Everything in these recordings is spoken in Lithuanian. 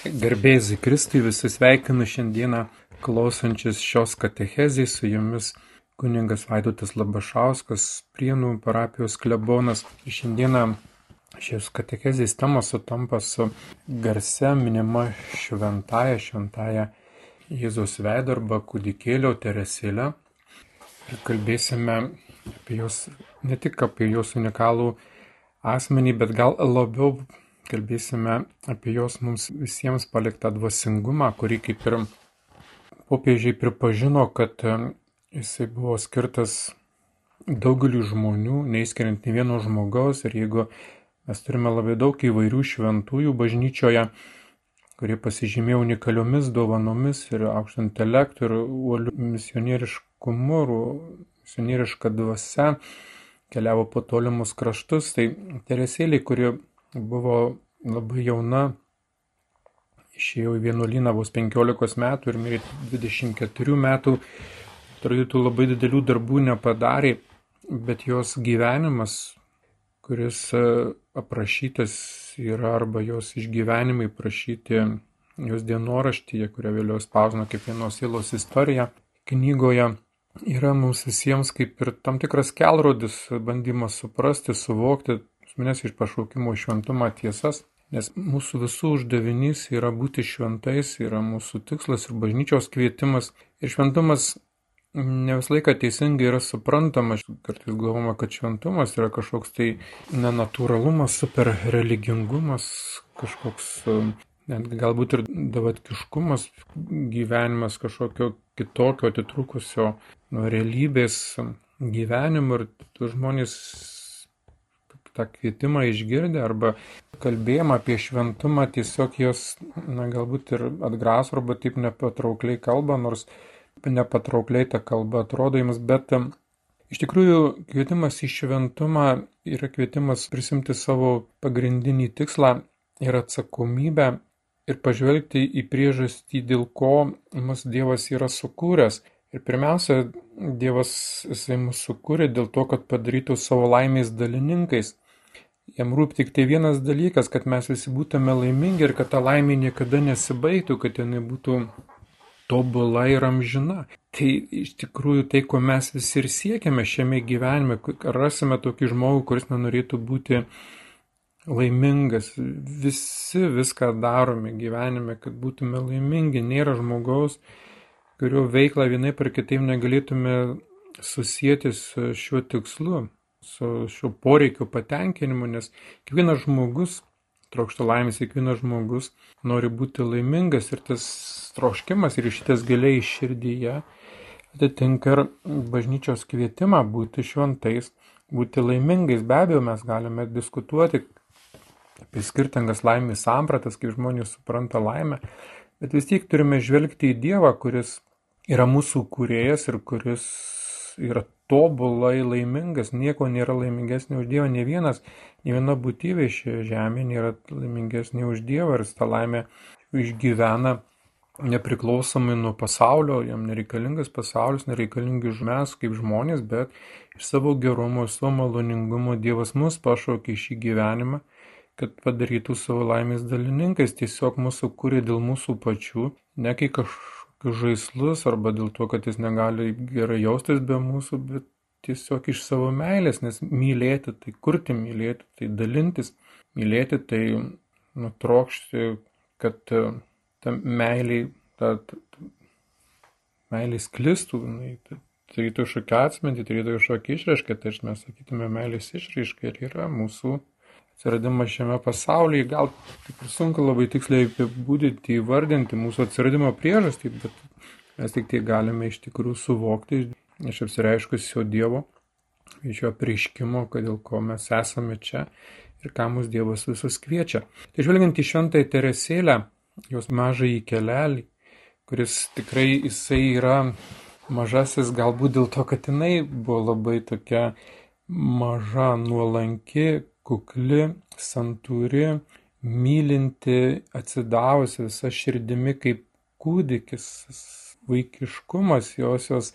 Garbėjai Kristui visi sveikinu šiandieną klausančius šios katechezės su jumis kuningas Vaidotas Labašauskas, Prienų parapijos klebonas. Šiandieną šios katechezės temos sutampa su garse minima šventaja, šventaja Jėzaus veido arba kūdikėlio Teresėlė. Ir kalbėsime apie jos, ne tik apie jos unikalų asmenį, bet gal labiau kalbėsime apie jos mums visiems paliktą dvasingumą, kurį kaip ir popiežiai pripažino, kad e, jisai buvo skirtas daugeliu žmonių, neįskiriant nei vieno žmogaus. Ir jeigu mes turime labai daug įvairių šventųjų bažnyčioje, kurie pasižymėjo unikaliomis dovanomis ir aukštų intelektų ir uolių misionieriškumu misionieriška dvasia, keliavo po tolimus kraštus, tai Teresėlė, kuri buvo labai jauna, išėjo į vienuolyną vos 15 metų ir mirė 24 metų, atrodytų labai didelių darbų nepadarė, bet jos gyvenimas, kuris e, aprašytas yra arba jos išgyvenimai prašyti jos dienoraštyje, kurią vėliau spausino kaip vienos silos istorija knygoje, yra mums visiems kaip ir tam tikras kelrodis, bandymas suprasti, suvokti esmines iš pašaukimo šventumą tiesas, nes mūsų visų uždavinys yra būti šventais, yra mūsų tikslas ir bažnyčios kvietimas. Ir šventumas ne visą laiką teisingai yra suprantamas, kartais galvoma, kad šventumas yra kažkoks tai nenatūralumas, super religingumas, kažkoks net galbūt ir davatkiškumas, gyvenimas kažkokio kitokio atitrukusio nuo realybės gyvenimo ir žmonės tą kvietimą išgirdę arba kalbėjimą apie šventumą tiesiog jos, na, galbūt ir atgraso arba taip nepatraukliai kalba, nors nepatraukliai ta kalba atrodo jums, bet iš tikrųjų kvietimas į šventumą yra kvietimas prisimti savo pagrindinį tikslą ir atsakomybę ir pažvelgti į priežastį, dėl ko mus Dievas yra sukūręs. Ir pirmiausia, Dievas jisai mus sukūrė dėl to, kad padarytų savo laimės dalininkais. Jam rūp tik tai vienas dalykas, kad mes visi būtume laimingi ir kad ta laimė niekada nesibaigtų, kad jinai būtų tobula ir amžina. Tai iš tikrųjų tai, ko mes visi ir siekiame šiame gyvenime, rasime tokį žmogų, kuris nenorėtų būti laimingas. Visi viską darome gyvenime, kad būtume laimingi. Nėra žmogaus, kurio veiklą vienai per kitaip negalėtume susijęti su šiuo tikslu su šiuo poreikiu patenkinimu, nes kiekvienas žmogus trokšta laimės, kiekvienas žmogus nori būti laimingas ir tas troškimas ir šitas giliai širdyje atitinka ir bažnyčios kvietimą būti šventais, būti laimingais. Be abejo, mes galime diskutuoti apie skirtingas laimės sampratas, kaip žmonės supranta laimę, bet vis tiek turime žvelgti į Dievą, kuris yra mūsų kūrėjas ir kuris yra tobulai laimingas, nieko nėra laimingesnė už Dievą, ne vienas, ne viena būtybė šioje žemėje nėra laimingesnė už Dievą ir tą laimę išgyvena nepriklausomai nuo pasaulio, jam nereikalingas pasaulis, nereikalingi mes kaip žmonės, bet iš savo gerumo, savo maloningumo Dievas mus pašaukė šį gyvenimą, kad padarytų savo laimės dalininkais, tiesiog mūsų kūrė dėl mūsų pačių, ne kai kažkas žaislus arba dėl to, kad jis negali gerai jaustis be mūsų, bet tiesiog iš savo meilės, nes mylėti tai kurti, mylėti tai dalintis, mylėti tai nutrokšti, kad e, ta meilė, ta, ta meilė sklistų, tai turėtų kažkokią atmintį, turėtų kažkokią išraišką, tai mes sakytume meilės išraišką ir yra mūsų atsiradimą šiame pasaulyje. Gal taip ir sunku labai tiksliai apibūdinti, įvardinti mūsų atsiradimo priežastį, bet mes tik tai galime iš tikrųjų suvokti iš apsireiškusio Dievo, iš jo prieškimo, dėl ko mes esame čia ir ką mus Dievas visus kviečia. Tai žvelgiant į šventąją Teresėlę, jos mažąjį kelelį, kuris tikrai jisai yra mažasis galbūt dėl to, kad jinai buvo labai tokia maža, nuolanki, kukli, santūri, mylinti, atsidavusi visa širdimi kaip kūdikis, vaikiškumas, josios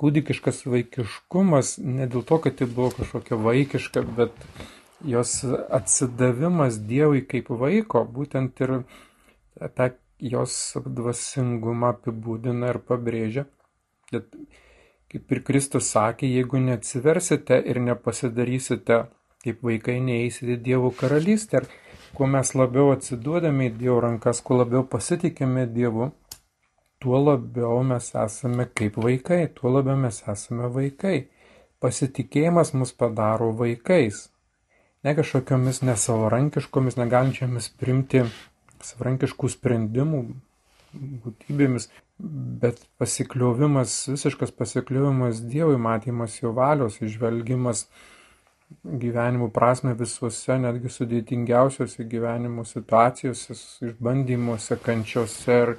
kūdikiškas vaikiškumas, ne dėl to, kad tai buvo kažkokia vaikiška, bet jos atsidavimas Dievui kaip vaiko, būtent ir tą jos dvasingumą apibūdina ir pabrėžia. Bet kaip ir Kristus sakė, jeigu neatsiversite ir nepasidarysite kaip vaikai, neįsite Dievo karalystę. Ir kuo mes labiau atsiduodame į Dievo rankas, kuo labiau pasitikime Dievu, tuo labiau mes esame kaip vaikai, tuo labiau mes esame vaikai. Pasitikėjimas mus padaro vaikais ne kažkokiomis nesavarankiškomis, negalinčiamis primti savarankiškų sprendimų būtybėmis, bet pasikliovimas, visiškas pasikliovimas Dievui, matymas jo valios, išvelgimas gyvenimų prasme visuose, netgi sudėtingiausiose gyvenimo situacijose, išbandymuose, kančiose ir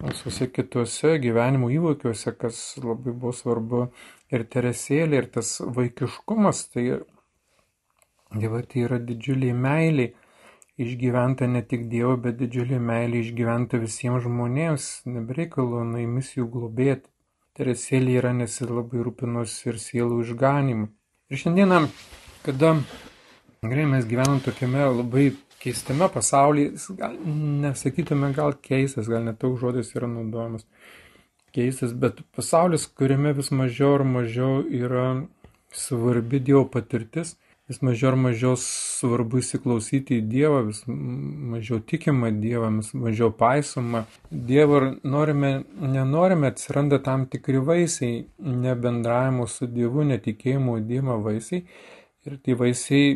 visuose kitose gyvenimo įvykiuose, kas labai buvo svarbu ir teresėlė, ir tas vaikiškumas, tai Dievai tai yra didžiuliai meiliai išgyventa ne tik Dievo, bet didžiulė meilė išgyventa visiems žmonėms, nebereikalo naimis jų globėti. Teresėlė yra nesi labai rūpinosi ir sielų išganimu. Ir šiandieną, kada gerai, mes gyvenam tokiame labai keistame pasaulyje, gal, nesakytume gal keistas, gal net toks žodis yra naudojamas keistas, bet pasaulis, kuriame vis mažiau ir mažiau yra svarbi Dievo patirtis vis mažiau ir mažiau svarbu įsiklausyti į Dievą, vis mažiau tikima Dievą, vis mažiau paisoma Dievo ir norime, nenorime, atsiranda tam tikri vaisiai, nebendravimo su Dievu, netikėjimo Dievą vaisiai. Ir tie vaisiai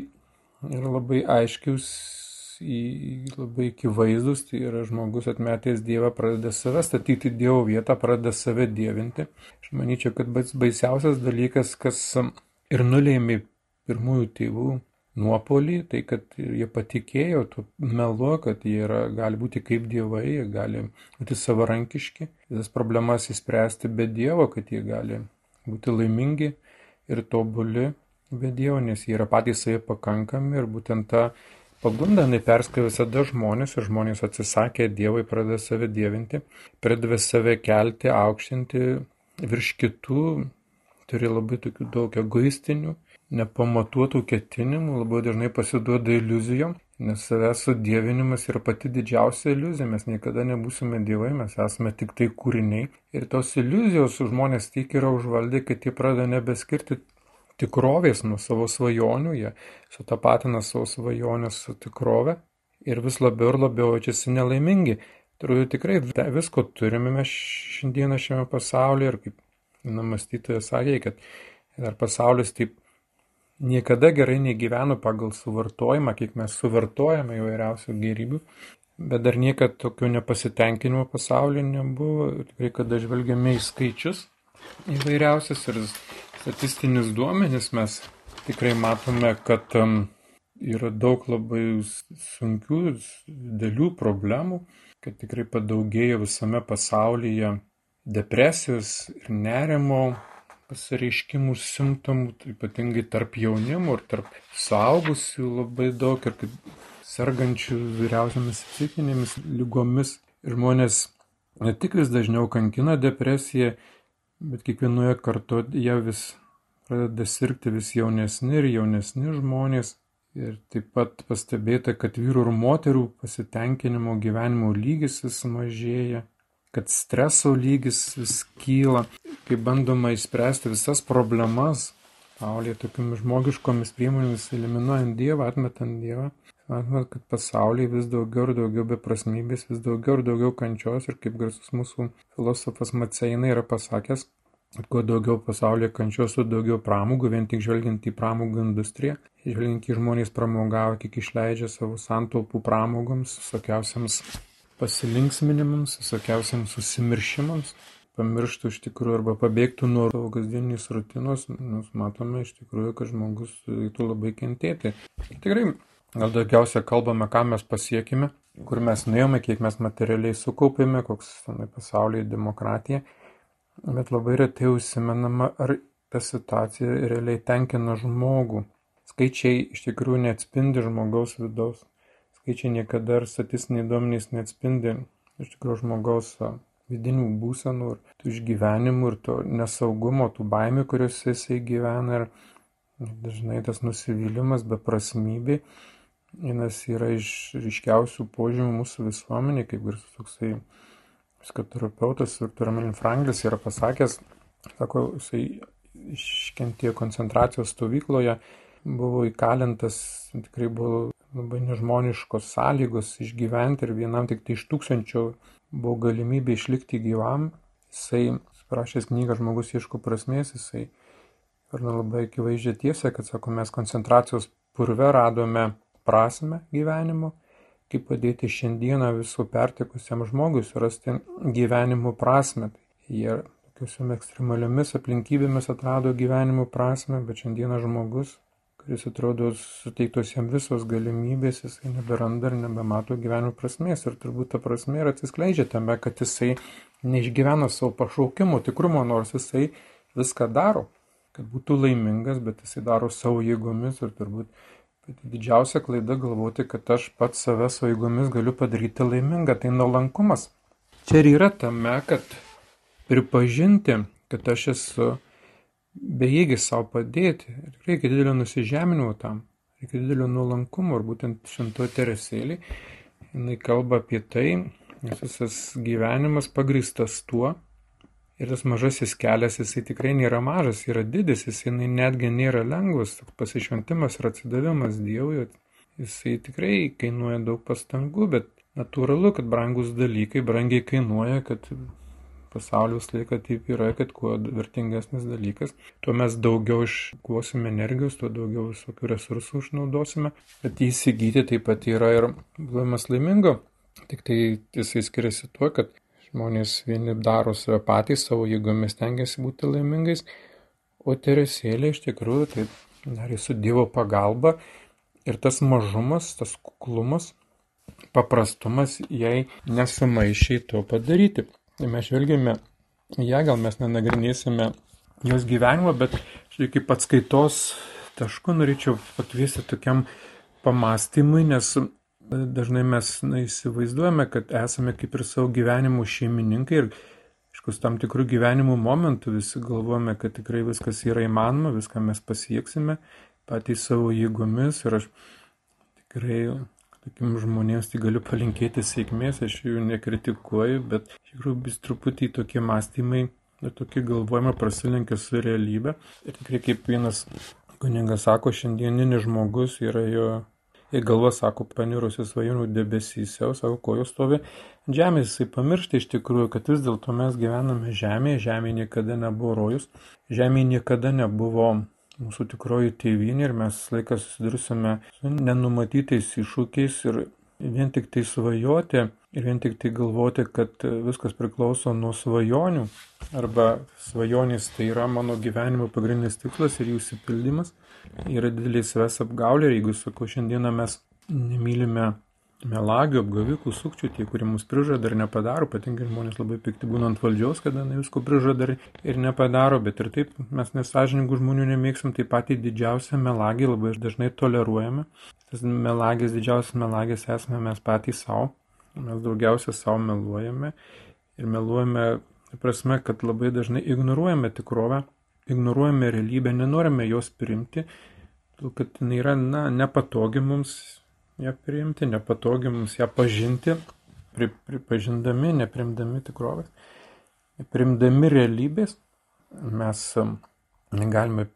yra labai aiškius, labai akivaizdus, tai yra žmogus atmetęs Dievą pradeda save statyti Dievo vietą, pradeda save dievinti. Aš manyčiau, kad baisiausias dalykas, kas ir nulėmė pirmųjų tėvų nuopolį, tai kad jie patikėjo tuo melu, kad jie yra, gali būti kaip dievai, jie gali būti savarankiški, visas problemas įspręsti be Dievo, kad jie gali būti laimingi ir tobuli be Dievo, nes jie yra patys savai pakankami ir būtent ta pagunda neperskai visada žmonės ir žmonės atsisakė Dievui, pradeda save dievinti, pradeda save kelti, aukštinti virš kitų, turi labai tokių daug egoistinių nepamatuotų ketinimų, labai dažnai pasiduoda iliuzijom, nes savęs sudėvinimas yra pati didžiausia iliuzija, mes niekada nebūsime dievai, mes esame tik tai kūriniai. Ir tos iliuzijos žmonės tik yra užvaldę, kad jie pradeda nebeskirti tikrovės nuo savo svajonių, jie sutapatina savo svajonės su tikrove ir vis labiau ir labiau jaučiasi nelaimingi. Turiu tikrai visko turime mes šiandieną šiame pasaulyje ir kaip mąstytojas sakė, kad dar pasaulis taip niekada gerai negyveno pagal suvartojimą, kiek mes suvartojame įvairiausių gerybių, bet dar niekad tokio nepasitenkinimo pasaulyje nebuvo. Tikrai, kada žvelgiame į skaičius įvairiausias ir statistinius duomenis, mes tikrai matome, kad um, yra daug labai sunkių, dėlių problemų, kad tikrai padaugėjo visame pasaulyje depresijos ir nerimo pasireiškimų simptomų, tai ypatingai tarp jaunimo ir tarp suaugusių labai daug ir kaip sergančių vyriausiamis psichinėmis lygomis. Žmonės ne tik vis dažniau kankina depresiją, bet kiekvienoje kartoje vis pradeda sirgti vis jaunesni ir jaunesni žmonės. Ir taip pat pastebėta, kad vyrų ir moterų pasitenkinimo gyvenimo lygis vis mažėja kad streso lygis vis kyla, kai bandoma išspręsti visas problemas, pasaulyje tokiamis žmogiškomis priemonėmis, eliminuojant Dievą, atmetant Dievą, matome, kad pasaulyje vis daugiau ir daugiau beprasmybės, vis daugiau ir daugiau kančios ir kaip garsus mūsų filosofas Maceinai yra pasakęs, kad kuo daugiau pasaulyje kančios, tuo daugiau pramogų, vien tik žvelgiant į pramogų industriją, žvelgiant į žmonės pramogavo, kiek išleidžia savo santaupų pramogoms, visokiausiams pasilinksminimams, visokiausiams susimiršimams, pamirštų iš tikrųjų arba pabėgtų nuo savo kasdienės rutinos, mes matome iš tikrųjų, kad žmogus turėtų labai kentėti. Tikrai, gal daugiausia kalbame, ką mes pasiekime, kur mes nuėjome, kiek mes materialiai sukaupėme, koks tenai pasaulyje demokratija, bet labai retai užsimenama, ar ta situacija realiai tenkina žmogų. Skaičiai iš tikrųjų neatspindi žmogaus vidaus skaičiai niekada ir statistiniai duomenys neatspindi iš tikrųjų žmogaus vidinių būsenų ir tų išgyvenimų ir to nesaugumo, tų baimių, kuriuose jisai gyvena ir dažnai tas nusivylimas, beprasmybė vienas yra iš ryškiausių požymių mūsų visuomenė, kaip ir toksai psichoterapeutas Viktor Melin Franklis yra pasakęs, sako, jisai iškentėjo koncentracijos stovykloje, buvo įkalintas, tikrai buvo labai nežmoniškos sąlygos išgyventi ir vienam tik tai iš tūkstančio buvo galimybė išlikti gyvam. Jisai, parašęs knygą Žmogus ieško prasmės, jisai ir labai akivaizdžiai tiesą, kad, sako, mes koncentracijos purve radome prasme gyvenimo, kaip padėti šiandieną visų pertikusiam žmogui surasti gyvenimo prasme. Tai jie tokiusiam ekstremaliomis aplinkybėmis atrado gyvenimo prasme, bet šiandieną žmogus, kuris atrodo suteiktos jam visos galimybės, jisai neberanda ir nebemato gyvenimo prasmės. Ir turbūt ta prasme ir atsiskleidžia tame, kad jisai neišgyvena savo pašaukimo tikrumo, nors jisai viską daro, kad būtų laimingas, bet jisai daro savo jėgomis ir turbūt didžiausia klaida galvoti, kad aš pats save su jėgomis galiu padaryti laimingą, tai nuolankumas. Čia ir yra tame, kad pripažinti, kad aš esu bejėgis savo padėti. Reikia didelio nusižeminimo tam, reikia didelio nuolankumo. Ir būtent šimto teresėlį jinai kalba apie tai, nes visas gyvenimas pagristas tuo, Ir tas mažasis kelias, jisai tikrai nėra mažas, yra didis, jisai netgi nėra lengvas, pasišventimas ir atsidavimas Dievui, jisai tikrai kainuoja daug pastangų, bet natūralu, kad brangus dalykai brangiai kainuoja, kad pasaulio visą laiką taip yra, kad kuo vertingesnis dalykas, tuo mes daugiau iškuosime energijos, tuo daugiau visokių resursų išnaudosime, bet įsigyti taip pat yra ir buvimas laimingo. Tik tai jisai skiriasi tuo, kad Žmonės vieni daro save patys, savo jėgomis tengiasi būti laimingais, o Teresėlė iš tikrųjų tai darė su Dievo pagalba ir tas mažumas, tas kuklumas, paprastumas jai nesumaišiai to padaryti. Tai mes žvelgime ją, gal mes nenagrinėsime jos gyvenimo, bet štai kaip atskaitos tašku norėčiau pakviesti tokiam pamastymui, nes Dažnai mes na, įsivaizduojame, kad esame kaip ir savo gyvenimų šeimininkai ir iškus tam tikrų gyvenimų momentų visi galvojame, kad tikrai viskas yra įmanoma, viską mes pasieksime patys savo jėgomis ir aš tikrai tokiam žmonėms tai galiu palinkėti sėkmės, aš jų nekritikuoju, bet iš tikrųjų vis truputį tokie mąstymai ir tokie galvojimai prasilenkia su realybė. Ir tikrai kaip vienas kuningas sako, šiandieninis žmogus yra jo ir galva, sako, panirusi svajonių debesyse, sako, kojos stovi ant žemės. Jisai pamiršta iš tikrųjų, kad vis dėlto mes gyvename žemėje, žemėje niekada nebuvo rojus, žemėje niekada nebuvo mūsų tikroji tėvynė ir mes laikas susidursime su nenumatytais iššūkiais ir vien tik tai svajoti ir vien tik tai galvoti, kad viskas priklauso nuo svajonių. Arba svajonės tai yra mano gyvenimo pagrindinis tikslas ir jų įsipildymas yra didelė savęs apgaulė ir jeigu sakau, šiandieną mes nemylime melagių, apgavikų, sukčių, tie, kurie mus prižada ir nepadaro, patinkai žmonės labai pikti būna ant valdžios, kada na, visko prižada ir nepadaro, bet ir taip mes nesažiningų žmonių nemėgstam, taip pat į didžiausią melagį labai dažnai toleruojame. Tas melagis, didžiausias melagis esame mes patys savo, mes daugiausia savo meluojame ir meluojame, prasme, kad labai dažnai ignoruojame tikrovę ignoruojame realybę, nenorime jos priimti, kad jinai yra na, nepatogi mums ją priimti, nepatogi mums ją pažinti, pri, pripažindami, neprimdami tikrovės, primdami realybės, mes um, negalime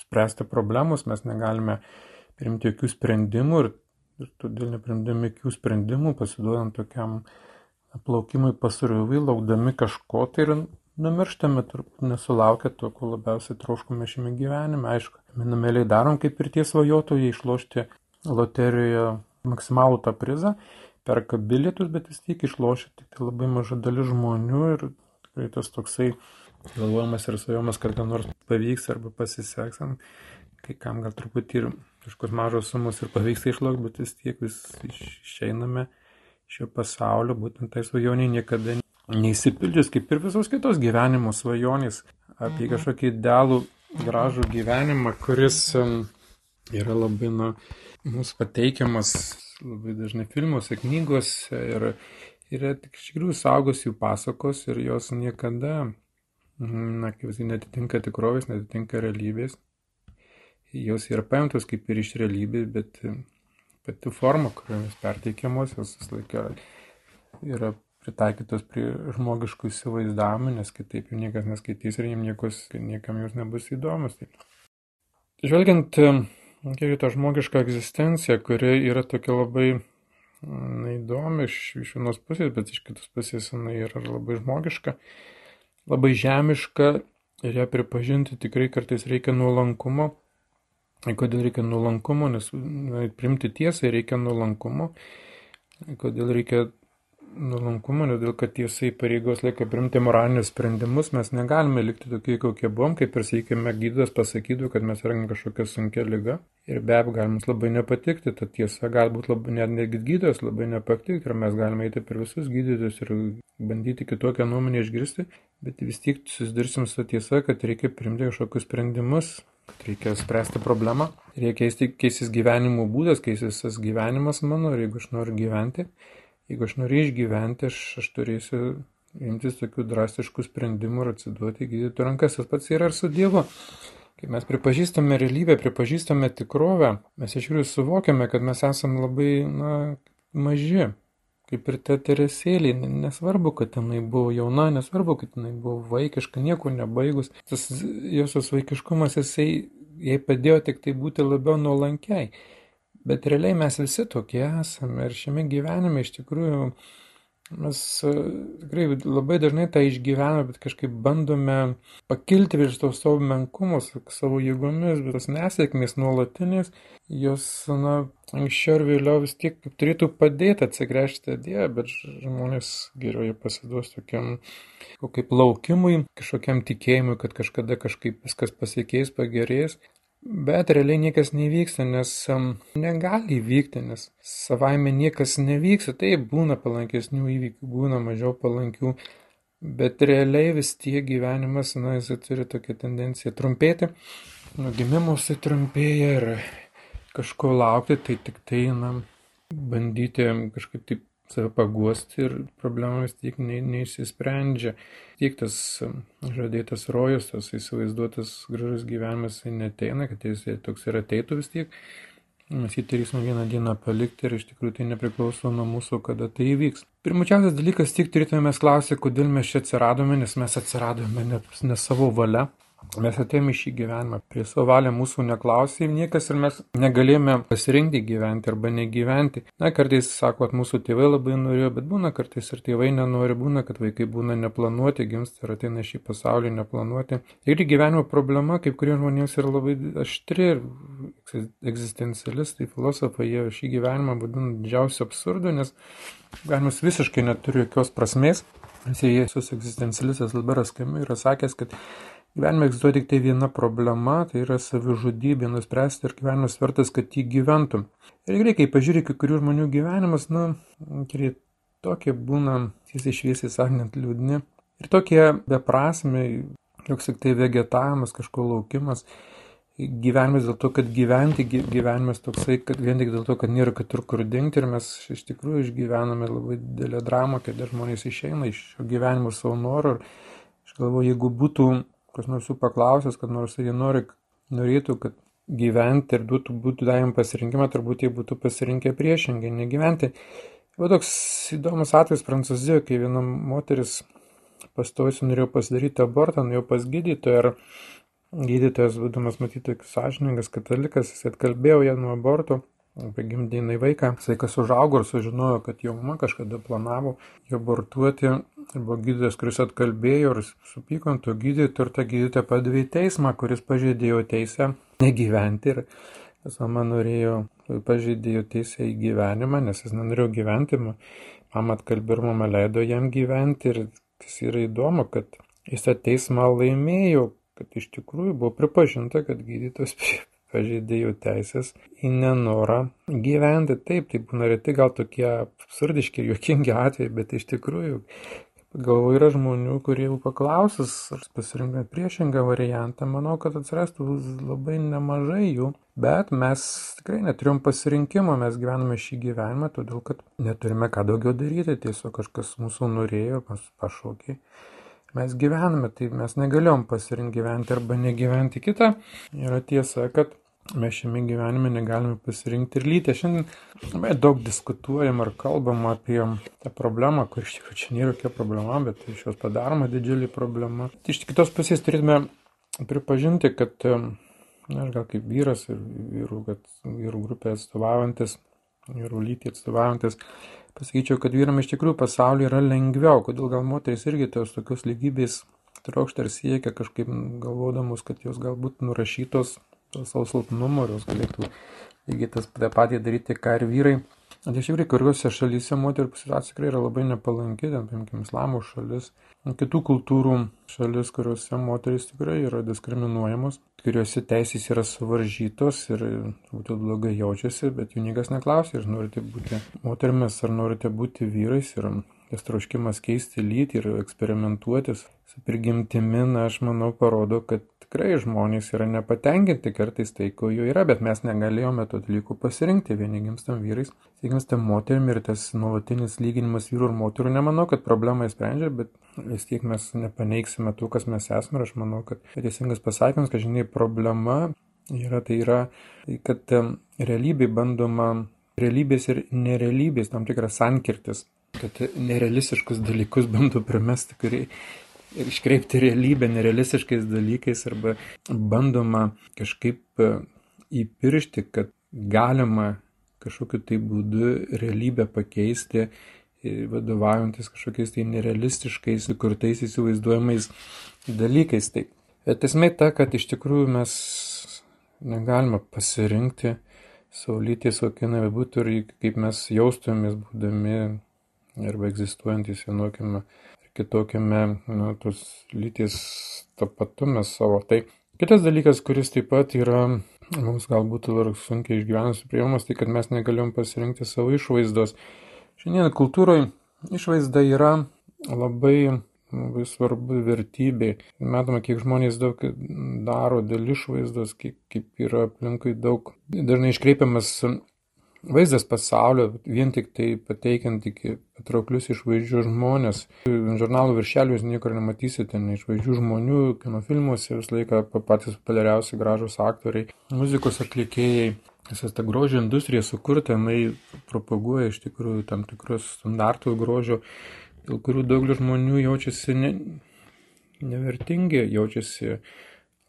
spręsti problemus, mes negalime priimti jokių sprendimų ir, ir todėl neprimdami jokių sprendimų, pasiduodant tokiam plaukimui pasroviui, laukdami kažko, tai ir numirštame, turbūt nesulaukę to, ko labiausiai troškome šiame gyvenime. Aišku, minumėliai darom kaip ir tie svajotojai išlošti loterijoje maksimalų tą prizą, perka bilietus, bet vis tiek išlošia tik tai labai maža dalis žmonių ir tikrai tas toksai galvojimas ir svajojimas, kad kam nors pavyks arba pasiseks, kai kam gal truputį ir kažkokios mažos sumos ir pavyksta išlaukti, bet vis tiek vis išeiname šio pasaulio, būtent tai svajoniai niekada neįsipildžius kaip ir visos kitos gyvenimo svajonės apie mhm. kažkokį idealų gražų gyvenimą, kuris yra labai nu, mūsų pateikiamas labai dažnai filmuose, knygose ir yra tik iš tikrųjų saugos jų pasakos ir jos niekada, na, kaip jis netitinka tikrovės, netitinka realybės. Jos yra paimtos kaip ir iš realybės, bet pati forma, kuriomis perteikiamos, jos vis laik yra, pritaikytos prie žmogiškų įsivaizdavimų, nes kitaip jų niekas neskaitys ir jiems niekus, niekam jūs nebus įdomus. Tai. Žvelgiant į tą žmogišką egzistenciją, kuri yra tokia labai na, įdomi iš, iš vienos pusės, bet iš kitos pusės jinai yra labai žmogiška, labai žemiška ir ją pripažinti tikrai kartais reikia nuolankumo. Kodėl reikia nuolankumo, nes na, primti tiesą reikia nuolankumo. Kodėl reikia nuolankumo, dėl kad tiesai pareigos laiką primti moralinius sprendimus, mes negalime likti tokie, kokie buvom, kaip ir, sakykime, gydytas pasakytų, kad mes sergame kažkokią sunkia lyga. Ir be abejo, gali mums labai nepatikti, ta tiesa galbūt labai, net netgi gydytojas labai nepatikti ir mes galime eiti per visus gydytojus ir bandyti kitokią nuomonę išgirsti, bet vis tiek susidursim su tiesa, kad reikia primti kažkokius sprendimus, kad reikia spręsti problemą, reikia keisti, keistis gyvenimo būdas, keistis tas gyvenimas mano ir jeigu aš noriu gyventi, jeigu aš noriu išgyventi, aš, aš turėsiu imtis tokių drastiškų sprendimų ir atsiduoti gydytojų rankas. Tas pats yra ir su Dievu. Kai mes pripažįstame realybę, pripažįstame tikrovę, mes iš tikrųjų suvokiame, kad mes esame labai na, maži. Kaip ir ta teresėlė, nesvarbu, kad jinai buvo jauna, nesvarbu, kad jinai buvo vaikiška, nieko nebaigus. Tas jos vaikiškumas, jisai jai padėjo tik tai būti labiau nuolankiai. Bet realiai mes visi tokie esame ir šiame gyvenime iš tikrųjų mes e, tikrai labai dažnai tą išgyvename, bet kažkaip bandome pakilti virš to savo menkumus, savo jėgomis, bet tos nesėkmės nuolatinės, jos, na, anksčiau ir vėliau vis tiek turėtų padėti atsigręžti Dievą, bet žmonės geriau jie pasiduos tokiam, kaip laukimui, kažkokiam tikėjimui, kad kažkada kažkaip viskas pasikeis, pagerės. Bet realiai niekas nevyksta, nes negali įvykti, nes savaime niekas nevyksta. Taip, būna palankesnių įvykių, būna mažiau palankių, bet realiai vis tiek gyvenimas, na, jisai turi tokią tendenciją trumpėti. Nuo gimimo jisai trumpėja ir kažko laukti, tai tik tai, na, bandyti kažkaip taip save paguosti ir problemas tiek ne, neišsisprendžia. Tiek tas žadėtas rojus, tas įsivaizduotas gražus gyvenimas neteina, kad jis toks ir ateitų vis tiek. Mes jį turėsime vieną dieną palikti ir iš tikrųjų tai nepriklauso nuo mūsų, kada tai įvyks. Pirmučiausias dalykas, tik turėtume mes klausyti, kodėl mes čia atsiradome, nes mes atsiradome ne, ne savo valia, Mes atėjome į šį gyvenimą, prie savo valią mūsų neklausė niekas ir mes negalėjome pasirinkti gyventi arba negyventi. Na, kartais sako, kad mūsų tėvai labai norėjo, bet būna kartais ir tėvai nenori, būna, kad vaikai būna neplanuoti, gimsta ir ateina šį pasaulį neplanuoti. Ir gyvenimo problema, kaip kuriems žmonėms yra labai aštri ir egzistencialistai, filosofai, jie šį gyvenimą vadina didžiausiu absurdu, nes gyvenimas visiškai neturi jokios prasmės. Jėzus egzistencialistas Alberas Kamiu yra sakęs, kad Gyvenime egzistuoja tik tai viena problema, tai yra savižudybė, nuspręsti ir gyvenimas vertas, kad jį gyventum. Ir gerai, kai pažiūrė kai kurių žmonių gyvenimas, nu, kurie tokie būna, tiesiai šviesiai sakant, liūdni. Ir tokie beprasmiai, joks tik tai vegetavimas, kažko laukimas. Gyvenimas dėl to, kad gyventi, gyvenimas toksai, kad vien tik dėl to, kad nėra kitur kur dingti ir mes iš tikrųjų išgyvename labai didelę dramą, kad žmonės išeina iš gyvenimo savo norų. Aš galvoju, jeigu būtų kas nors jų paklausęs, kad nors jie nori, norėtų, kad gyventi ir būtų, būtų davim pasirinkimą, turbūt jie būtų pasirinkę priešingai, negyventi. Buvo toks įdomus atvejis Prancūzijoje, kai viena moteris pastojusi norėjo pasidaryti abortą, nuėjo pas gydytoją ir gydytojas, būdamas matyti sąžininkas katalikas, jis atkalbėjo ją nuo aborto apie gimdinai vaiką. Sveikas užaugo ir sužinojo, kad jo mama kažkada planavo jo abortuoti. Ir buvo gydytojas, kuris atkalbėjo ir supyko ant to gydytojo ir tą gydytoją padavė į teismą, kuris pažeidė jo teisę negyventi. Ir tas mama norėjo, pažeidė jo teisę į gyvenimą, nes jis nenorėjo gyventi. Mama atkalbė ir mama leido jam gyventi. Ir kas yra įdomu, kad jis tą teismą laimėjo, kad iš tikrųjų buvo pripažinta, kad gydytojas pažeidė jų teisės į nenorą gyventi. Taip, tai būna reti gal tokie absurdiški juokingi atvejai, bet iš tikrųjų Galvoju, yra žmonių, kurie jau paklausus ar pasirinkant priešingą variantą, manau, kad atsirastų labai nemažai jų, bet mes tikrai neturim pasirinkimo, mes gyvename šį gyvenimą, todėl kad neturime ką daugiau daryti, tiesiog kažkas mūsų norėjo, pašaukė mes gyvename, tai mes negalėjom pasirinkti gyventi arba negyventi kitą. Yra tiesa, kad mes šiame gyvenime negalime pasirinkti ir lytį. Šiandien labai daug diskutuojam ar kalbam apie tą problemą, kur iš tikrųjų čia nėra jokia problema, bet iš jos padaroma didžiulį problema. Iš kitos pusės turėtume pripažinti, kad, na, aš gal kaip vyras ir vyrų, kad vyrų grupė atstovaujantis, vyrų lytį atstovaujantis, pasakyčiau, kad vyram iš tikrųjų pasaulyje yra lengviau, kodėl gal moteris irgi tos tokios lygybės trokšta ir siekia kažkaip galvodamus, kad jos galbūt nurašytos savo silpnumo ir jos galėtų lygiai tas patį daryti, ką ir vyrai. Tai iš tikrųjų, kuriuose šalyse moterų situacija tikrai yra labai nepalanki, ten, paimkime, islamo šalis, kitų kultūrų šalis, kuriuose moteris tikrai yra diskriminuojamos, kuriuose teisės yra suvaržytos ir būtų blogai jaučiasi, bet jų niekas neklausia, ar norite būti moterimis, ar norite būti vyrais ir tas troškimas keisti lytį ir eksperimentuotis su prigimtimi, na, aš manau, parodo, kad tikrai žmonės yra nepatenkinti kartais tai, ko jų yra, bet mes negalėjome to dalykų pasirinkti. Vieni gimstam vyrais, gimstam moterim ir tas nuolatinis lyginimas vyrų ir moterų, nemanau, kad problemą įsprendžia, bet vis tiek mes nepaneiksime tų, kas mes esame ir aš manau, kad teisingas pasakymas, kad žinai, problema yra tai yra, tai kad realybė bandoma, realybės ir nerealybės tam tikras sankirtis kad nerealistiškus dalykus bando primesti, kurie ir iškreipti realybę nerealistiškais dalykais arba bandoma kažkaip e, įpiršti, kad galima kažkokiu tai būdu realybę pakeisti, e, vadovaujantis kažkokiais tai nerealistiškais, sukurtais įsivaizduojamais dalykais. Tai. Bet esmė ta, kad iš tikrųjų mes negalime pasirinkti savo lyties, kokia nebūtų ir kaip mes jaustumės būdami arba egzistuojantis vienokiame kitokiame nu, tos lyties tapatume savo. Tai kitas dalykas, kuris taip pat yra mums galbūt ir sunkiai išgyvenus priemonės, tai kad mes negalėjom pasirinkti savo išvaizdos. Šiandien kultūroje išvaizda yra labai labai svarbu vertybė. Matome, kiek žmonės daug daro dėl išvaizdos, kiek, kaip yra aplinkui daug. Dažnai iškreipiamas vaizdas pasaulio, vien tik tai pateikiant tik patrauklius išvaizdžius žmonės. Žurnalų viršelių jūs niekur nematysite, ne išvaizdžių žmonių, kino filmuose visą laiką patys populiariausi gražus aktoriai, muzikos atlikėjai. Visas ta grožio industrija sukurta, jinai propaguoja iš tikrųjų tam tikrus standartų grožio, dėl kurių daugelis žmonių jaučiasi ne, nevertingi, jaučiasi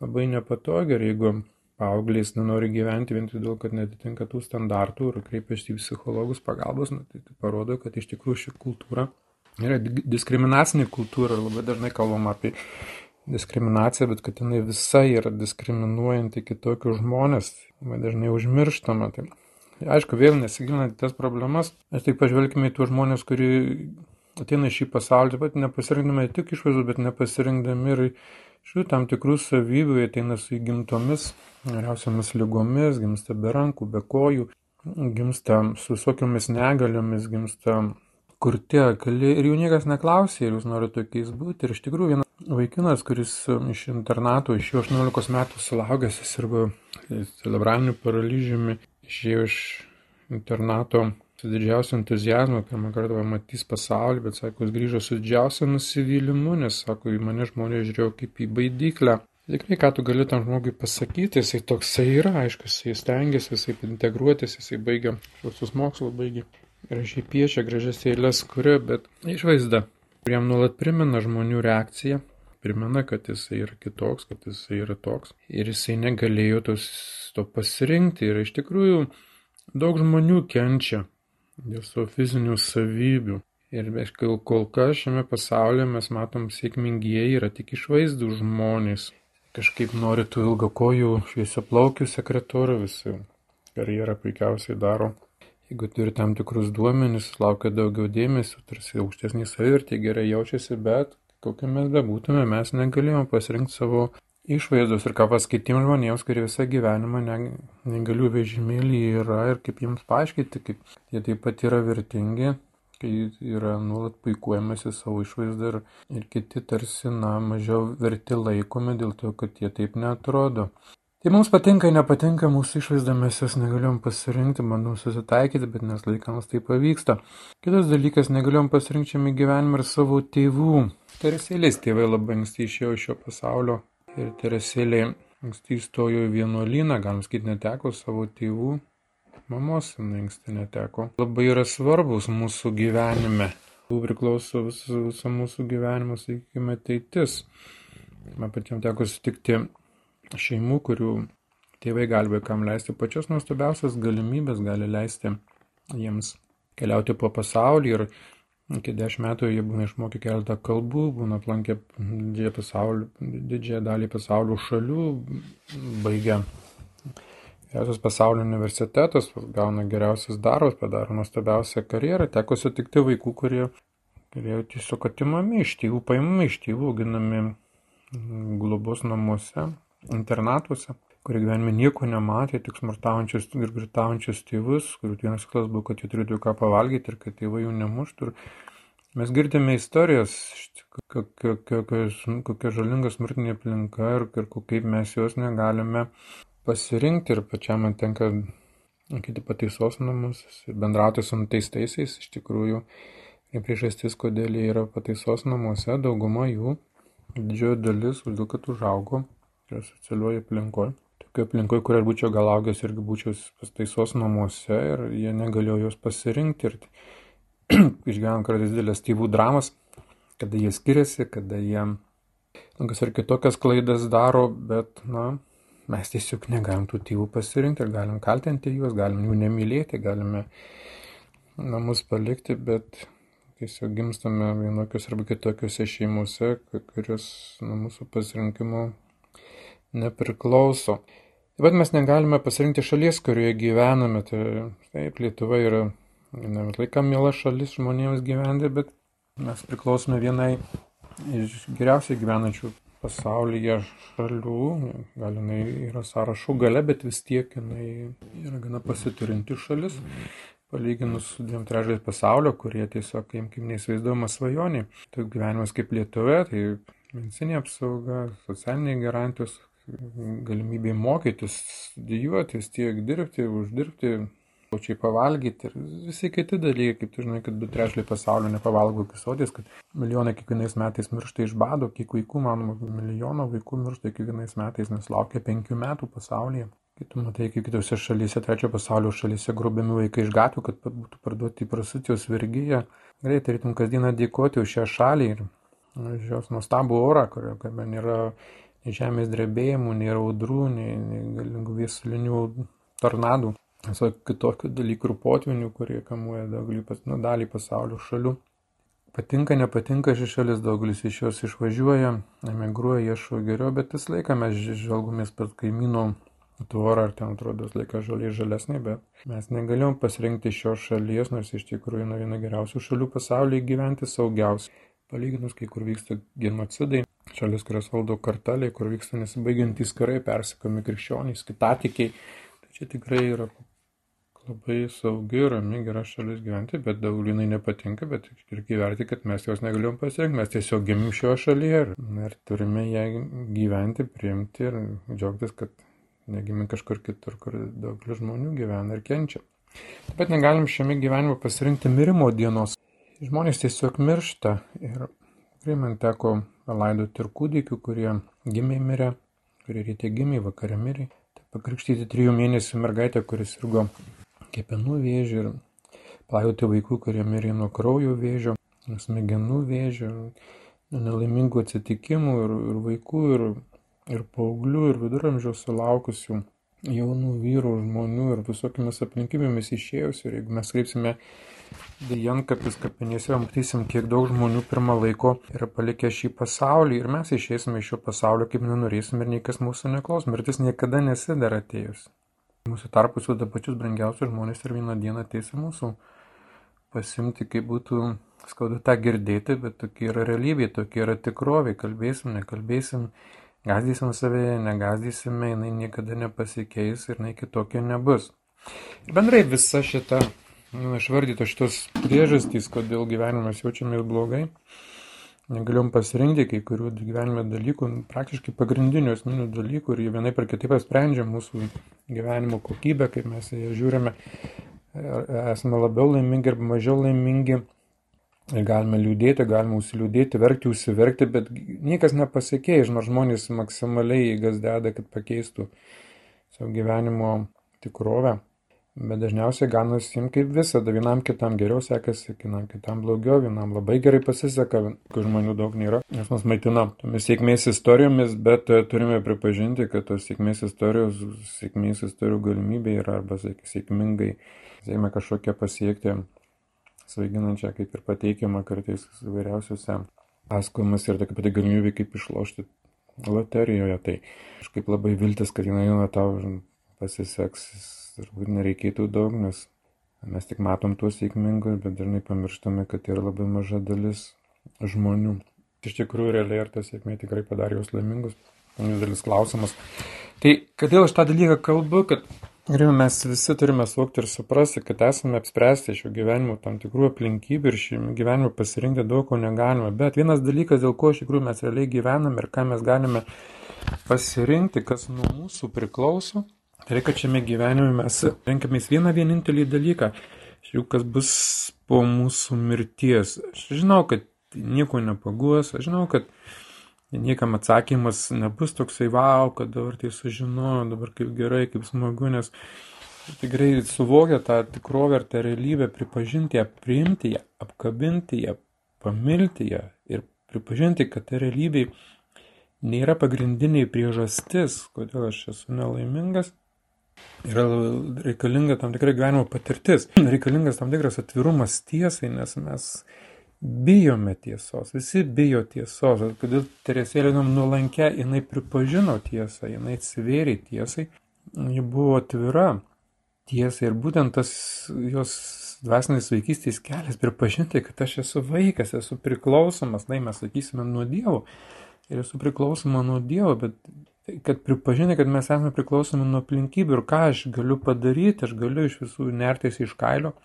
labai nepatogiai ir jeigu paaugliais nenori gyventi vien todėl, kad netitinka tų standartų ir kreipiasi į psichologus pagalbos, nu, tai, tai parodo, kad iš tikrųjų ši kultūra yra diskriminacinė kultūra ir labai dažnai kalbam apie diskriminaciją, bet kad jinai visa yra diskriminuojanti kitokius žmonės, labai dažnai užmirštama. Tai, aišku, vėl nesigilinant tas problemas, mes tik pažvelgime į tuos žmonės, kurie ateina į šį pasaulį, taip pat nepasirinkdami tik išvaizdų, bet nepasirinkdami ir šių tam tikrų savybių ateina su įgimtomis, geriausiamis lygomis, gimsta be rankų, be kojų, gimsta su visokiamis negaliomis, gimsta kurti akli ir jų niekas neklausė, ir jūs norite tokiais būti. Ir iš tikrųjų vienas vaikinas, kuris iš internato, iš jo 18 metų sulaugęs, jis arba cerebraliniu paralyžiumi, išėjo iš internato su didžiausiu entuzijazmu, pirmą kartą pamatys pasaulį, bet sako, jis grįžo su didžiausiu nusivylimu, nes sako, į mane žmonės žiūrėjo kaip į baidyklę. Tikrai, ką tu gali tam žmogui pasakyti, jisai toksai yra, aišku, jisai stengiasi, jisai integruotis, jisai baigia šiuosius mokslus, baigia gražiai piešia, gražias eilės kuria, bet išvaizda, kuriam nuolat primena žmonių reakciją, primena, kad jisai yra kitoks, kad jisai yra toks. Ir jisai negalėjo tos, to pasirinkti. Ir iš tikrųjų daug žmonių kenčia dėl savo fizinių savybių. Ir kol kas šiame pasaulyje mes matom sėkmingieji yra tik išvaizdų žmonės. Kažkaip nori tų ilgakojų šviesiaplaukių sekretorių, visi karjerą puikiausiai daro. Jeigu turi tam tikrus duomenis, laukia daugiau dėmesio, tarsi aukštesnį savivertį, gerai jaučiasi, bet kokie mes bebūtume, mes negalėjome pasirinkti savo išvaizdos ir ką pasakyti žmonėms, kurie visą gyvenimą negalių vežimėlį yra ir kaip jiems paaiškinti, kaip jie taip pat yra vertingi, kai yra nuolat puikuojamasi savo išvaizdą ir, ir kiti tarsi, na, mažiau verti laikomi dėl to, kad jie taip netrodo. Tai mums patinka, nepatinka mūsų išvaizda, mes jos negaliom pasirinkti, bandom susitaikyti, bet nes laikams tai pavyksta. Kitas dalykas, negaliom pasirinkti šiame gyvenime ir savo tėvų. Teresėlės tėvai labai anksti išėjo iš šio pasaulio ir Teresėlė anksti įstojo į vienuolyną, galim sakyti, neteko savo tėvų, mamos jinai anksti neteko. Labai yra svarbus mūsų gyvenime. Priklauso visą, visą mūsų gyvenimo, sakykime, ateitis. Man patiems teko sutikti šeimų, kurių tėvai gali vaikam leisti pačios nuostabiausias galimybės, gali leisti jiems keliauti po pasaulį ir iki dešimt metų jie būna išmokę keletą kalbų, būna aplankę didžiąją, pasaulio, didžiąją dalį pasaulio šalių, baigia geriausias pasaulio universitetas, gauna geriausias darbas, padaro nuostabiausią karjerą, teko sutikti vaikų, kurie, kurie tiesiog atimami iš tėvų, paimami iš tėvų, auginami globos namuose, internatuose kurie gyvenime nieko nematė, tik smurtaujančius ir gritaujančius tėvus, kurių vienas tikslas buvo, kad jie turėtų ką pavalgyti ir kad tėvai jų nemuštų. Ir mes girdime istorijas, kokia, žalinga smurtinė aplinka ir, ir kaip mes jos negalime pasirinkti ir pačiam man tenka lankyti pataisos namus ir bendrauti su nuteistaisiais. Iš tikrųjų, priežastis, kodėl jie yra pataisos namuose, dauguma jų, didžioji dalis, dėlto, kad užaugo socialiuoju aplinkoje tokioj aplinkoj, kur aš būčiau gal augęs irgi būčiau pastaisos namuose ir jie negalėjo jos pasirinkti ir išgyvenam kartais didelės tėvų dramas, kada jie skiriasi, kada jie tokias ar kitokias klaidas daro, bet, na, mes tiesiog negalim tų tėvų pasirinkti ir galim kaltinti juos, galim jų nemylėti, galime namus palikti, bet tiesiog gimstame vienokios arba kitokiose šeimose, kurios nuo mūsų pasirinkimo nepriklauso. Taip pat mes negalime pasirinkti šalies, kurioje gyvename. Tai, taip, Lietuva yra ne laiką mėla šalis žmonėms gyventi, bet mes priklausome vienai iš geriausiai gyvenančių pasaulyje šalių. Gal jinai yra sąrašų gale, bet vis tiek jinai yra gana pasiturinti šalis. Palyginus su dviem trečdaliais pasaulio, kurie tiesiog, kaip neįsivaizduojama svajonė. Tai gyvenimas kaip Lietuvoje, tai medicinė apsauga, socialiniai garantijos, galimybė mokytis, studijuotis, tiek dirbti, uždirbti, pačiai pavalgyti ir visi kiti dalykai, kaip tu žinai, kad du trečdaliai pasaulio nepavalgo kisodės, kad milijonai kiekvienais metais miršta iš bado, kiek vaikų, manoma, milijono vaikų miršta kiekvienais metais, nes laukia penkių metų pasaulyje. Kai tu matai, kaip kitose šalyse, trečio pasaulio šalyse grobiami vaikai iš gatvių, kad būtų parduoti į prostitucijos vergyją, greitai tarytum kasdieną dėkoti už šią šalį ir už jos nuostabų orą, kuriame nėra nei žemės drebėjimų, nei audrų, nei, nei galingų viesulinių tornadų, visokių kitokių dalykų ir potvinių, kurie kamuoja daugelį, nu, dalį pasaulio šalių. Patinka, nepatinka ši šalis, daugelis iš jos išvažiuoja, emigruoja, ieško geriau, bet vis laiką mes žvelgomės per kaimynų tvorą, ar ten atrodo laiką žaliai žalesnė, bet mes negalėjom pasirinkti šios šalies, nors iš tikrųjų nuo viena geriausių šalių pasaulyje gyventi saugiausiai. Palyginus, kai kur vyksta genocidai, šalis, kurios valdo karteliai, kur vyksta nesibaigiantys karai, persikomi krikščionys, kitatikiai. Tai čia tikrai yra labai saugi, rami, gera šalis gyventi, bet daugelinai nepatinka, bet reikia įverti, kad mes jos negalėjom pasiekti, mes tiesiog gimim šioje šalyje ir, ir turime ją gyventi, priimti ir džiaugtis, kad negimim kažkur kitur, kur daugelis žmonių gyvena ir kenčia. Taip pat negalim šiame gyvenime pasirinkti mirimo dienos. Žmonės tiesiog miršta ir tikrai man teko palaidoti ir kūdikių, kurie gimė mirė, kurie ryte gimė, vakare mirė. Taip pakrikštyti trijų mėnesių mergaitę, kuris sirgo kepenų vėžį ir palaidoti vaikų, kurie mirė nuo kraujo vėžio, smegenų vėžio, nelaimingų atsitikimų ir, ir vaikų, ir, ir paauglių, ir viduramžiaus sulaukusių jaunų vyrų, žmonių ir visokiamis aplinkybėmis išėjus. Ir jeigu mes kreipsime Dijankapis kapinėse matysim, kiek daug žmonių pirmą laiko yra palikę šį pasaulį ir mes išeisime iš šio pasaulio, kaip nenorėsim ir niekas mūsų neklaus. Mirtis niekada nesidara atėjus. Mūsų tarpus suda pačius brangiausius žmonės ir vieną dieną ateis mūsų pasimti, kaip būtų skaudu tą girdėti, bet tokia yra realybė, tokia yra tikrovė. Kalbėsim, nekalbėsim, gazdysim save, negazdysime, jinai niekada nepasikeis ir jinai kitokia nebus. Ir bendrai visa šita nu, išvardytos šitos priežastys, kodėl gyvenimas jaučiamės blogai. Negalėjom pasirinkti kai kurių gyvenime dalykų, praktiškai pagrindinių esminių dalykų ir jie vienai per kitaip sprendžia mūsų gyvenimo kokybę, kaip mes ją žiūrime, esame labiau laimingi arba mažiau laimingi. Ir galime liūdėti, galime užsiliūdėti, verkti, užsiverkti, bet niekas nepasikeis, nors žmonės maksimaliai įgas deda, kad pakeistų savo gyvenimo tikrovę. Bet dažniausiai gaunasi jiems kaip visada, vienam kitam geriau sekasi, vienam kitam blogiau, vienam labai gerai pasiseka, kai žmonių daug nėra, nes mus maitina tomis sėkmės istorijomis, bet e, turime pripažinti, kad tos sėkmės istorijos, sėkmės istorijų galimybė yra arba sėkmingai, sėkmė kažkokią pasiekti svaiginančią, kaip ir pateikiama kartais įvairiausiuose pasakojimas ir tokia pati galimybė, kaip išlošti loterijoje. Tai kažkaip labai viltis, kad jinai nuo tau pasiseks, turbūt nereikėtų daug, nes mes tik matom tuos sėkmingus, bet dažnai pamirštame, kad yra labai maža dalis žmonių. Iš tikrųjų, realiai ar ta sėkmė tikrai padarė juos laimingus? Didelis klausimas. Tai kodėl aš tą dalyką kalbu, kad Ir mes visi turime suvokti ir suprasti, kad esame apspręsti šio gyvenimo tam tikrų aplinkybių ir šį gyvenimą pasirinkti daug ko negalime. Bet vienas dalykas, dėl ko iš tikrųjų mes realiai gyvename ir ką mes galime pasirinkti, kas nuo mūsų priklauso, reikia, kad šiame gyvenime mes renkamės vieną vienintelį dalyką. Žiūrėjau, kas bus po mūsų mirties. Aš žinau, kad nieko nepaguos, aš žinau, kad niekam atsakymas nebus toksai, wow, kad dabar tai sužinojo, dabar kaip gerai, kaip smagu, nes tikrai suvokia tą tikrovę ir tą realybę, pripažinti ją, priimti ją, apkabinti ją, pamilti ją ir pripažinti, kad ta realybė nėra pagrindiniai priežastis, kodėl aš esu nelaimingas. Yra reikalinga tam tikra gyvenimo patirtis, reikalingas tam tikras atvirumas tiesai, nes mes bijome tiesos, visi bijo tiesos. Kodėl Teresėlė nuolankė, jinai pripažino tiesą, jinai atsivėrė tiesai, ji buvo atvira tiesai ir būtent tas jos dvasinės vaikystės kelias pripažinti, kad aš esu vaikas, esu priklausomas, na, mes sakysime, nuo Dievo ir esu priklausoma nuo Dievo, bet kad pripažinti, kad mes esame priklausomi nuo aplinkybių ir ką aš galiu padaryti, aš galiu iš visų nertis iš kailio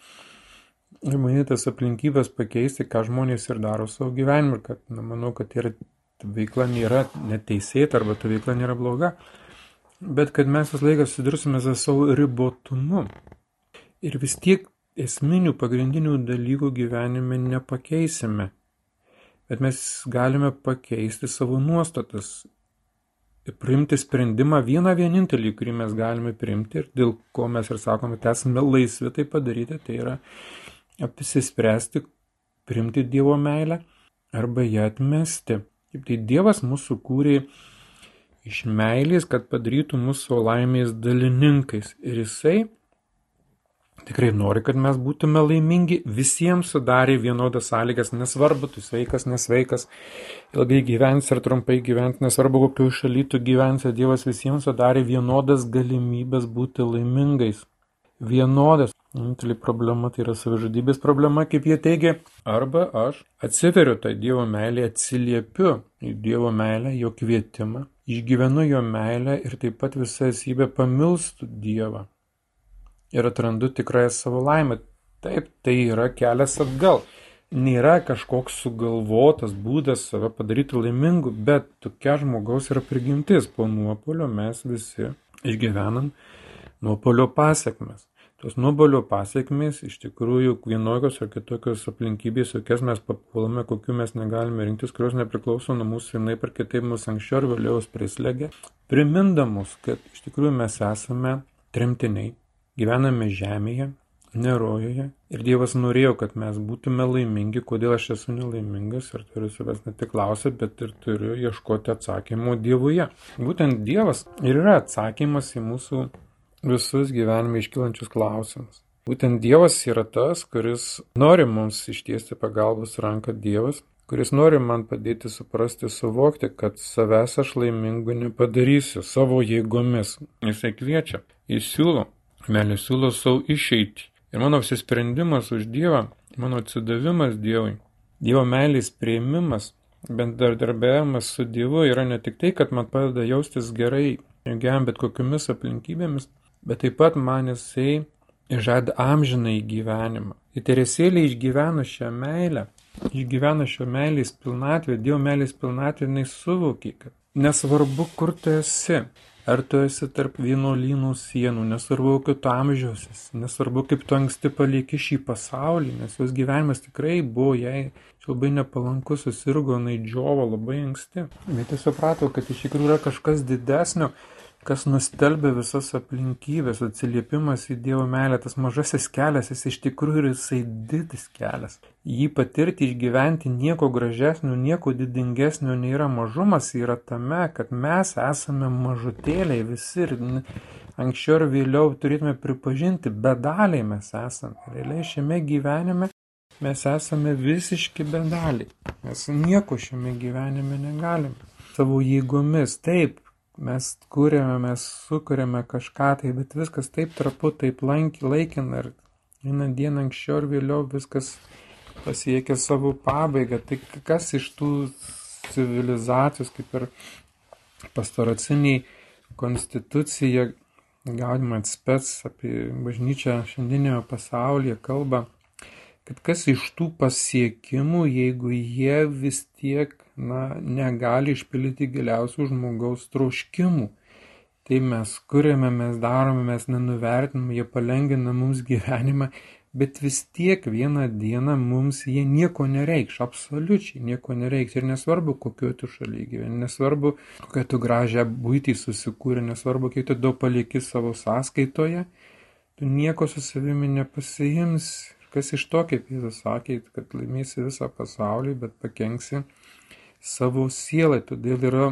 ir manytas aplinkybės pakeisti, ką žmonės ir daro savo gyvenimą, kad na, manau, kad yra, ta veikla nėra neteisėta arba ta veikla nėra bloga, bet kad mes vis laiką susidursime su savo ribotumu. Ir vis tiek esminių pagrindinių dalykų gyvenime nepakeisime, bet mes galime pakeisti savo nuostatas. Priimti sprendimą vieną vienintelį, kurį mes galime priimti ir dėl ko mes ir sakome, kad esame laisvi tai padaryti, tai yra apsispręsti primti Dievo meilę arba ją atmesti. Taip tai Dievas mūsų kūrė iš meilės, kad padarytų mūsų laimės dalininkais. Ir jisai tikrai nori, kad mes būtume laimingi, visiems sudarė vienodas sąlygas, nesvarbu, tu sveikas, nesveikas, ilgai gyvens ar trumpai gyvens, nesvarbu, kokiu šalytų gyvens, Dievas visiems sudarė vienodas galimybės būti laimingais. Vienodas. Vienintelė problema tai yra savižudybės problema, kaip jie teigia. Arba aš atsiveriu tą Dievo meilę, atsiliepiu į Dievo meilę, jo kvietimą, išgyvenu jo meilę ir taip pat visą esybę pamilstu Dievą. Ir atrandu tikrąją savo laimę. Taip, tai yra kelias atgal. Nėra kažkoks sugalvotas būdas save padaryti laimingu, bet tokia žmogaus yra prigimtis. Po nuopolio mes visi išgyvenam nuopolio pasiekmes tos nuobolio pasekmės iš tikrųjų vienokios ar kitokios aplinkybės, kokias mes papuolame, kokiu mes negalime rinktis, kurios nepriklauso nuo mūsų, jinai per kitaip mus anksčiau ar vėliau prislegia, primindamus, kad iš tikrųjų mes esame tremtiniai, gyvename žemėje, nerojoje ir Dievas norėjo, kad mes būtume laimingi, kodėl aš esu nelaimingas ir turiu savęs ne tik klausyti, bet ir turiu ieškoti atsakymų Dievuje. Būtent Dievas ir yra atsakymas į mūsų visus gyvenime iškilančius klausimus. Būtent Dievas yra tas, kuris nori mums ištiesti pagalbos ranką Dievas, kuris nori man padėti suprasti, suvokti, kad savęs aš laimingu nepadarysiu savo jėgomis. Jisai kviečia, jis siūlo, meilė siūlo savo išeiti. Ir mano apsisprendimas už Dievą, mano atsidavimas Dievui, Dievo meilės prieimimas, bendradarbiavimas su Dievu yra ne tik tai, kad man padeda jaustis gerai, jam bet kokiamis aplinkybėmis, bet taip pat man jisai žada amžinai gyvenimą. Ir Teresėlė išgyveno šią meilę, išgyveno šio meilės pilnatvę, Dievo meilės pilnatvę, jinai suvokė, kad nesvarbu, kur tu esi, ar tu esi tarp vienuolynų sienų, nesvarbu, tu amžiaus nesvarbu, kaip tu anksti palieki šį pasaulį, nes jos gyvenimas tikrai buvo jai labai nepalankus, susirgo, naidžiovo labai anksti. Bet jis suprato, kad iš tikrųjų yra kažkas didesnio, kas nustelbė visas aplinkybės, atsiliepimas į Dievo meilę, tas mažasis kelias, jis iš tikrųjų yra jisai didis kelias. Jį patirti, išgyventi nieko gražesnio, nieko didingesnio nei yra mažumas, yra tame, kad mes esame mažutėliai visi ir anksčiau ir vėliau turėtume pripažinti, bedaliai mes esame. Realiai šiame gyvenime mes esame visiški bedaliai. Mes nieko šiame gyvenime negalime. Savo jėgomis, taip, mes kūrėme, mes sukūrėme kažką tai, bet viskas taip trapu, taip laikina ir vieną dieną anksčiau ir vėliau viskas pasiekia savo pabaigą. Tai kas iš tų civilizacijos, kaip ir pastoraciniai konstitucija, galima atspės apie bažnyčią šiandienio pasaulyje kalba, kad kas iš tų pasiekimų, jeigu jie vis tiek na, negali išpildyti giliausių žmogaus troškimų. Tai mes kuriame, mes darome, mes nenuvertiname, jie palengvina mums gyvenimą, bet vis tiek vieną dieną mums jie nieko nereikš, absoliučiai nieko nereiks. Ir nesvarbu, kokio tu šalyje gyveni, nesvarbu, kokią tu gražią būtį susikūrė, nesvarbu, kiek tu daug palieki savo sąskaitoje, tu nieko su savimi nepasiims. Kas iš to, kaip Jėzus sakė, kad laimėsi visą pasaulį, bet pakenksi savo sielai. Todėl yra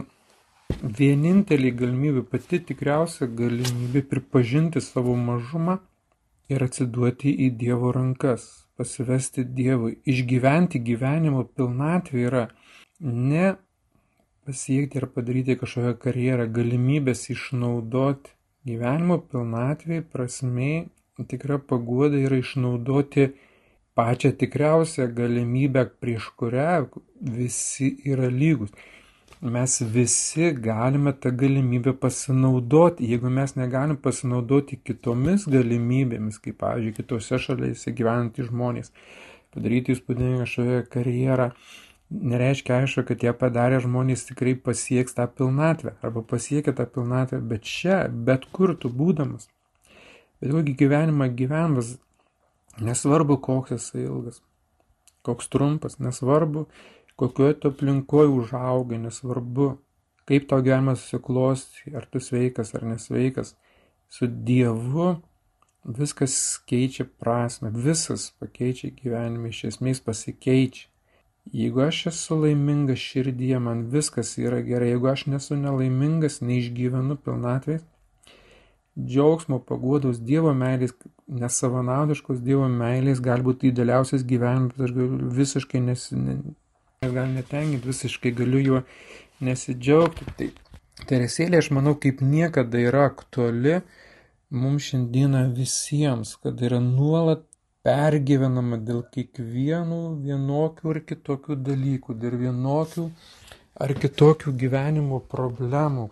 vienintelė galimybė, pati tikriausia galimybė pripažinti savo mažumą ir atsiduoti į Dievo rankas, pasivesti Dievui. Išgyventi gyvenimo pilnatvė yra ne pasiekti ar padaryti kažkokią karjerą, galimybės išnaudoti gyvenimo pilnatvė prasme tikra paguoda yra išnaudoti pačią tikriausią galimybę, prieš kurią visi yra lygus. Mes visi galime tą galimybę pasinaudoti, jeigu mes negalim pasinaudoti kitomis galimybėmis, kaip, pavyzdžiui, kitose šalyse gyvenantys žmonės, padaryti įspūdingą kažkokią karjerą, nereiškia aišku, kad jie padarę žmonės tikrai pasieks tą pilnatvę arba pasiekia tą pilnatvę, bet čia, bet kur tu būdamas, bet kokį gyvenimą gyvenmas, Nesvarbu, koks jisai ilgas, koks trumpas, nesvarbu, kokioje tu aplinkoje užaugai, nesvarbu, kaip tau gyvenimas susiklosti, ar tu sveikas ar nesveikas. Su Dievu viskas keičia prasme, visas pakeičia gyvenime, iš esmės pasikeičia. Jeigu aš esu laimingas širdyje, man viskas yra gerai, jeigu aš nesu nelaimingas, neišgyvenu pilnatvės, džiaugsmo, paguodos Dievo meilės, nesavanaudiškos Dievo meilės gali būti idealiausias gyvenimas, aš galiu visiškai nesi, ne, gal netenkinti, visiškai galiu juo nesidžiaugti. Tai teresėlė, aš manau, kaip niekada yra aktuali mums šiandieną visiems, kad yra nuolat pergyvenama dėl kiekvienų vienokių ir kitokių dalykų, dėl vienokių ar kitokių gyvenimo problemų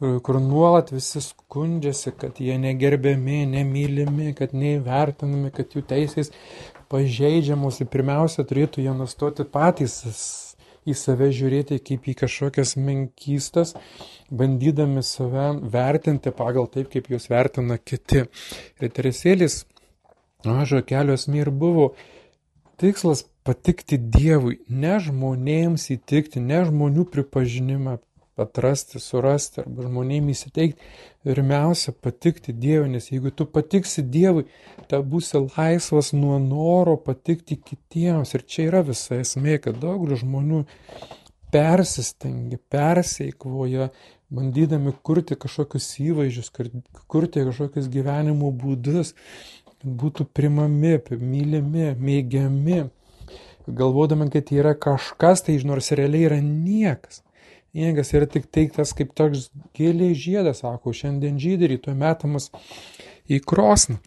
kur nuolat visi skundžiasi, kad jie negerbiami, nemylimi, kad neįvertinami, kad jų teisės pažeidžiamos ir pirmiausia turėtų jie nustoti patys į save žiūrėti kaip į kažkokias menkystas, bandydami save vertinti pagal taip, kaip jūs vertina kiti. Ir Teresėlis, mažo kelio esmė ir buvo tikslas patikti Dievui, ne žmonėms įtikti, ne žmonių pripažinimą atrasti, surasti arba žmonėms įsiteikti, pirmiausia patikti Dievui, nes jeigu tu patiksi Dievui, ta būsi laisvas nuo noro patikti kitiems. Ir čia yra visa esmė, kad daugelis žmonių persistengia, perseikvoja, bandydami kurti kažkokius įvaizdžius, kurti kažkokius gyvenimo būdus, kad būtų primami, mylimi, mėgiami, galvodami, kad yra kažkas, tai nors realiai yra niekas. Sniegas yra tik teiktas kaip toks gėlė žiedas, sako, šiandien žydai, rytoj metamas į krosną.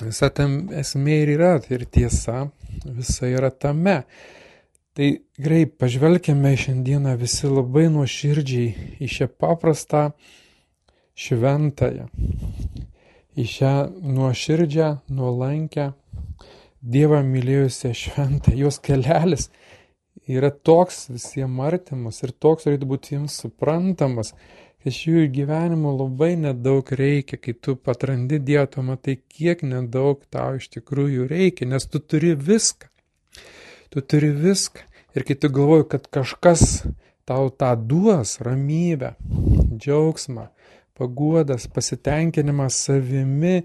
Visa tam esmė ir yra, tai ir tiesa, visa yra tame. Tai gerai, pažvelkime šiandieną visi labai nuoširdžiai į šią paprastą šventąją, į šią nuoširdžią, nuolankę, Dievą mylėjusią šventą, jos kelelis yra toks visiems artimas ir toks turėtų būti jiems suprantamas, kad šių gyvenimo labai nedaug reikia, kai tu atrandi Dievą, tu matai, kiek nedaug tau iš tikrųjų reikia, nes tu turi viską. Tu turi viską. Ir kai tu galvoji, kad kažkas tau tą duos ramybę, džiaugsmą, paguodas, pasitenkinimas savimi,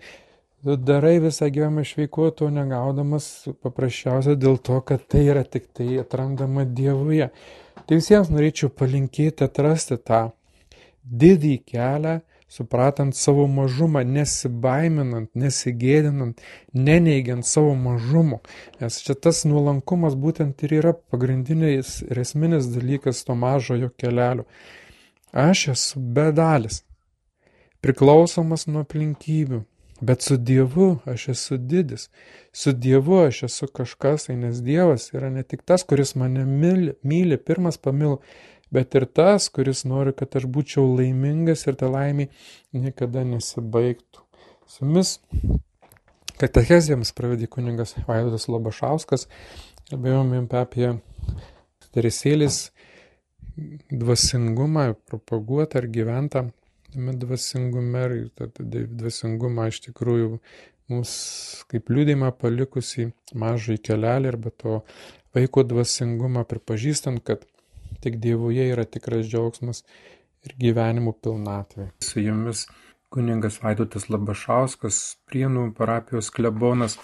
darai visą gyvenimą išveikuo to negaudamas paprasčiausia dėl to, kad tai yra tik tai atrandama Dievuje. Tai visiems norėčiau palinkėti atrasti tą didį kelią, supratant savo mažumą, nesibaiminant, nesigėdinant, neneigiant savo mažumo. Nes čia tas nuolankumas būtent ir yra pagrindinis ir esminis dalykas to mažojo kelelio. Aš esu bedalis, priklausomas nuo aplinkybių, bet su Dievu aš esu didis. Su Dievu aš esu kažkas, tai nes Dievas yra ne tik tas, kuris mane myli, myli pirmas pamilo, bet ir tas, kuris nori, kad aš būčiau laimingas ir ta laimė niekada nesibaigtų. Su jumis katechezijams pravedė kuningas Vaidotas Lobašauskas, kalbėjome apie teresėlis dvasingumą, propaguotą ar gyventą tame dvasingume ir tada dvasingumą iš tikrųjų mus kaip liūdėjimą palikusi mažai kelelį arba to vaiko dvasingumą pripažįstant, kad Tik Dievuje yra tikras džiaugsmas ir gyvenimo pilnatvė. Su jumis kuningas Vaidotas Labašauskas, Prienų parapijos klebonas.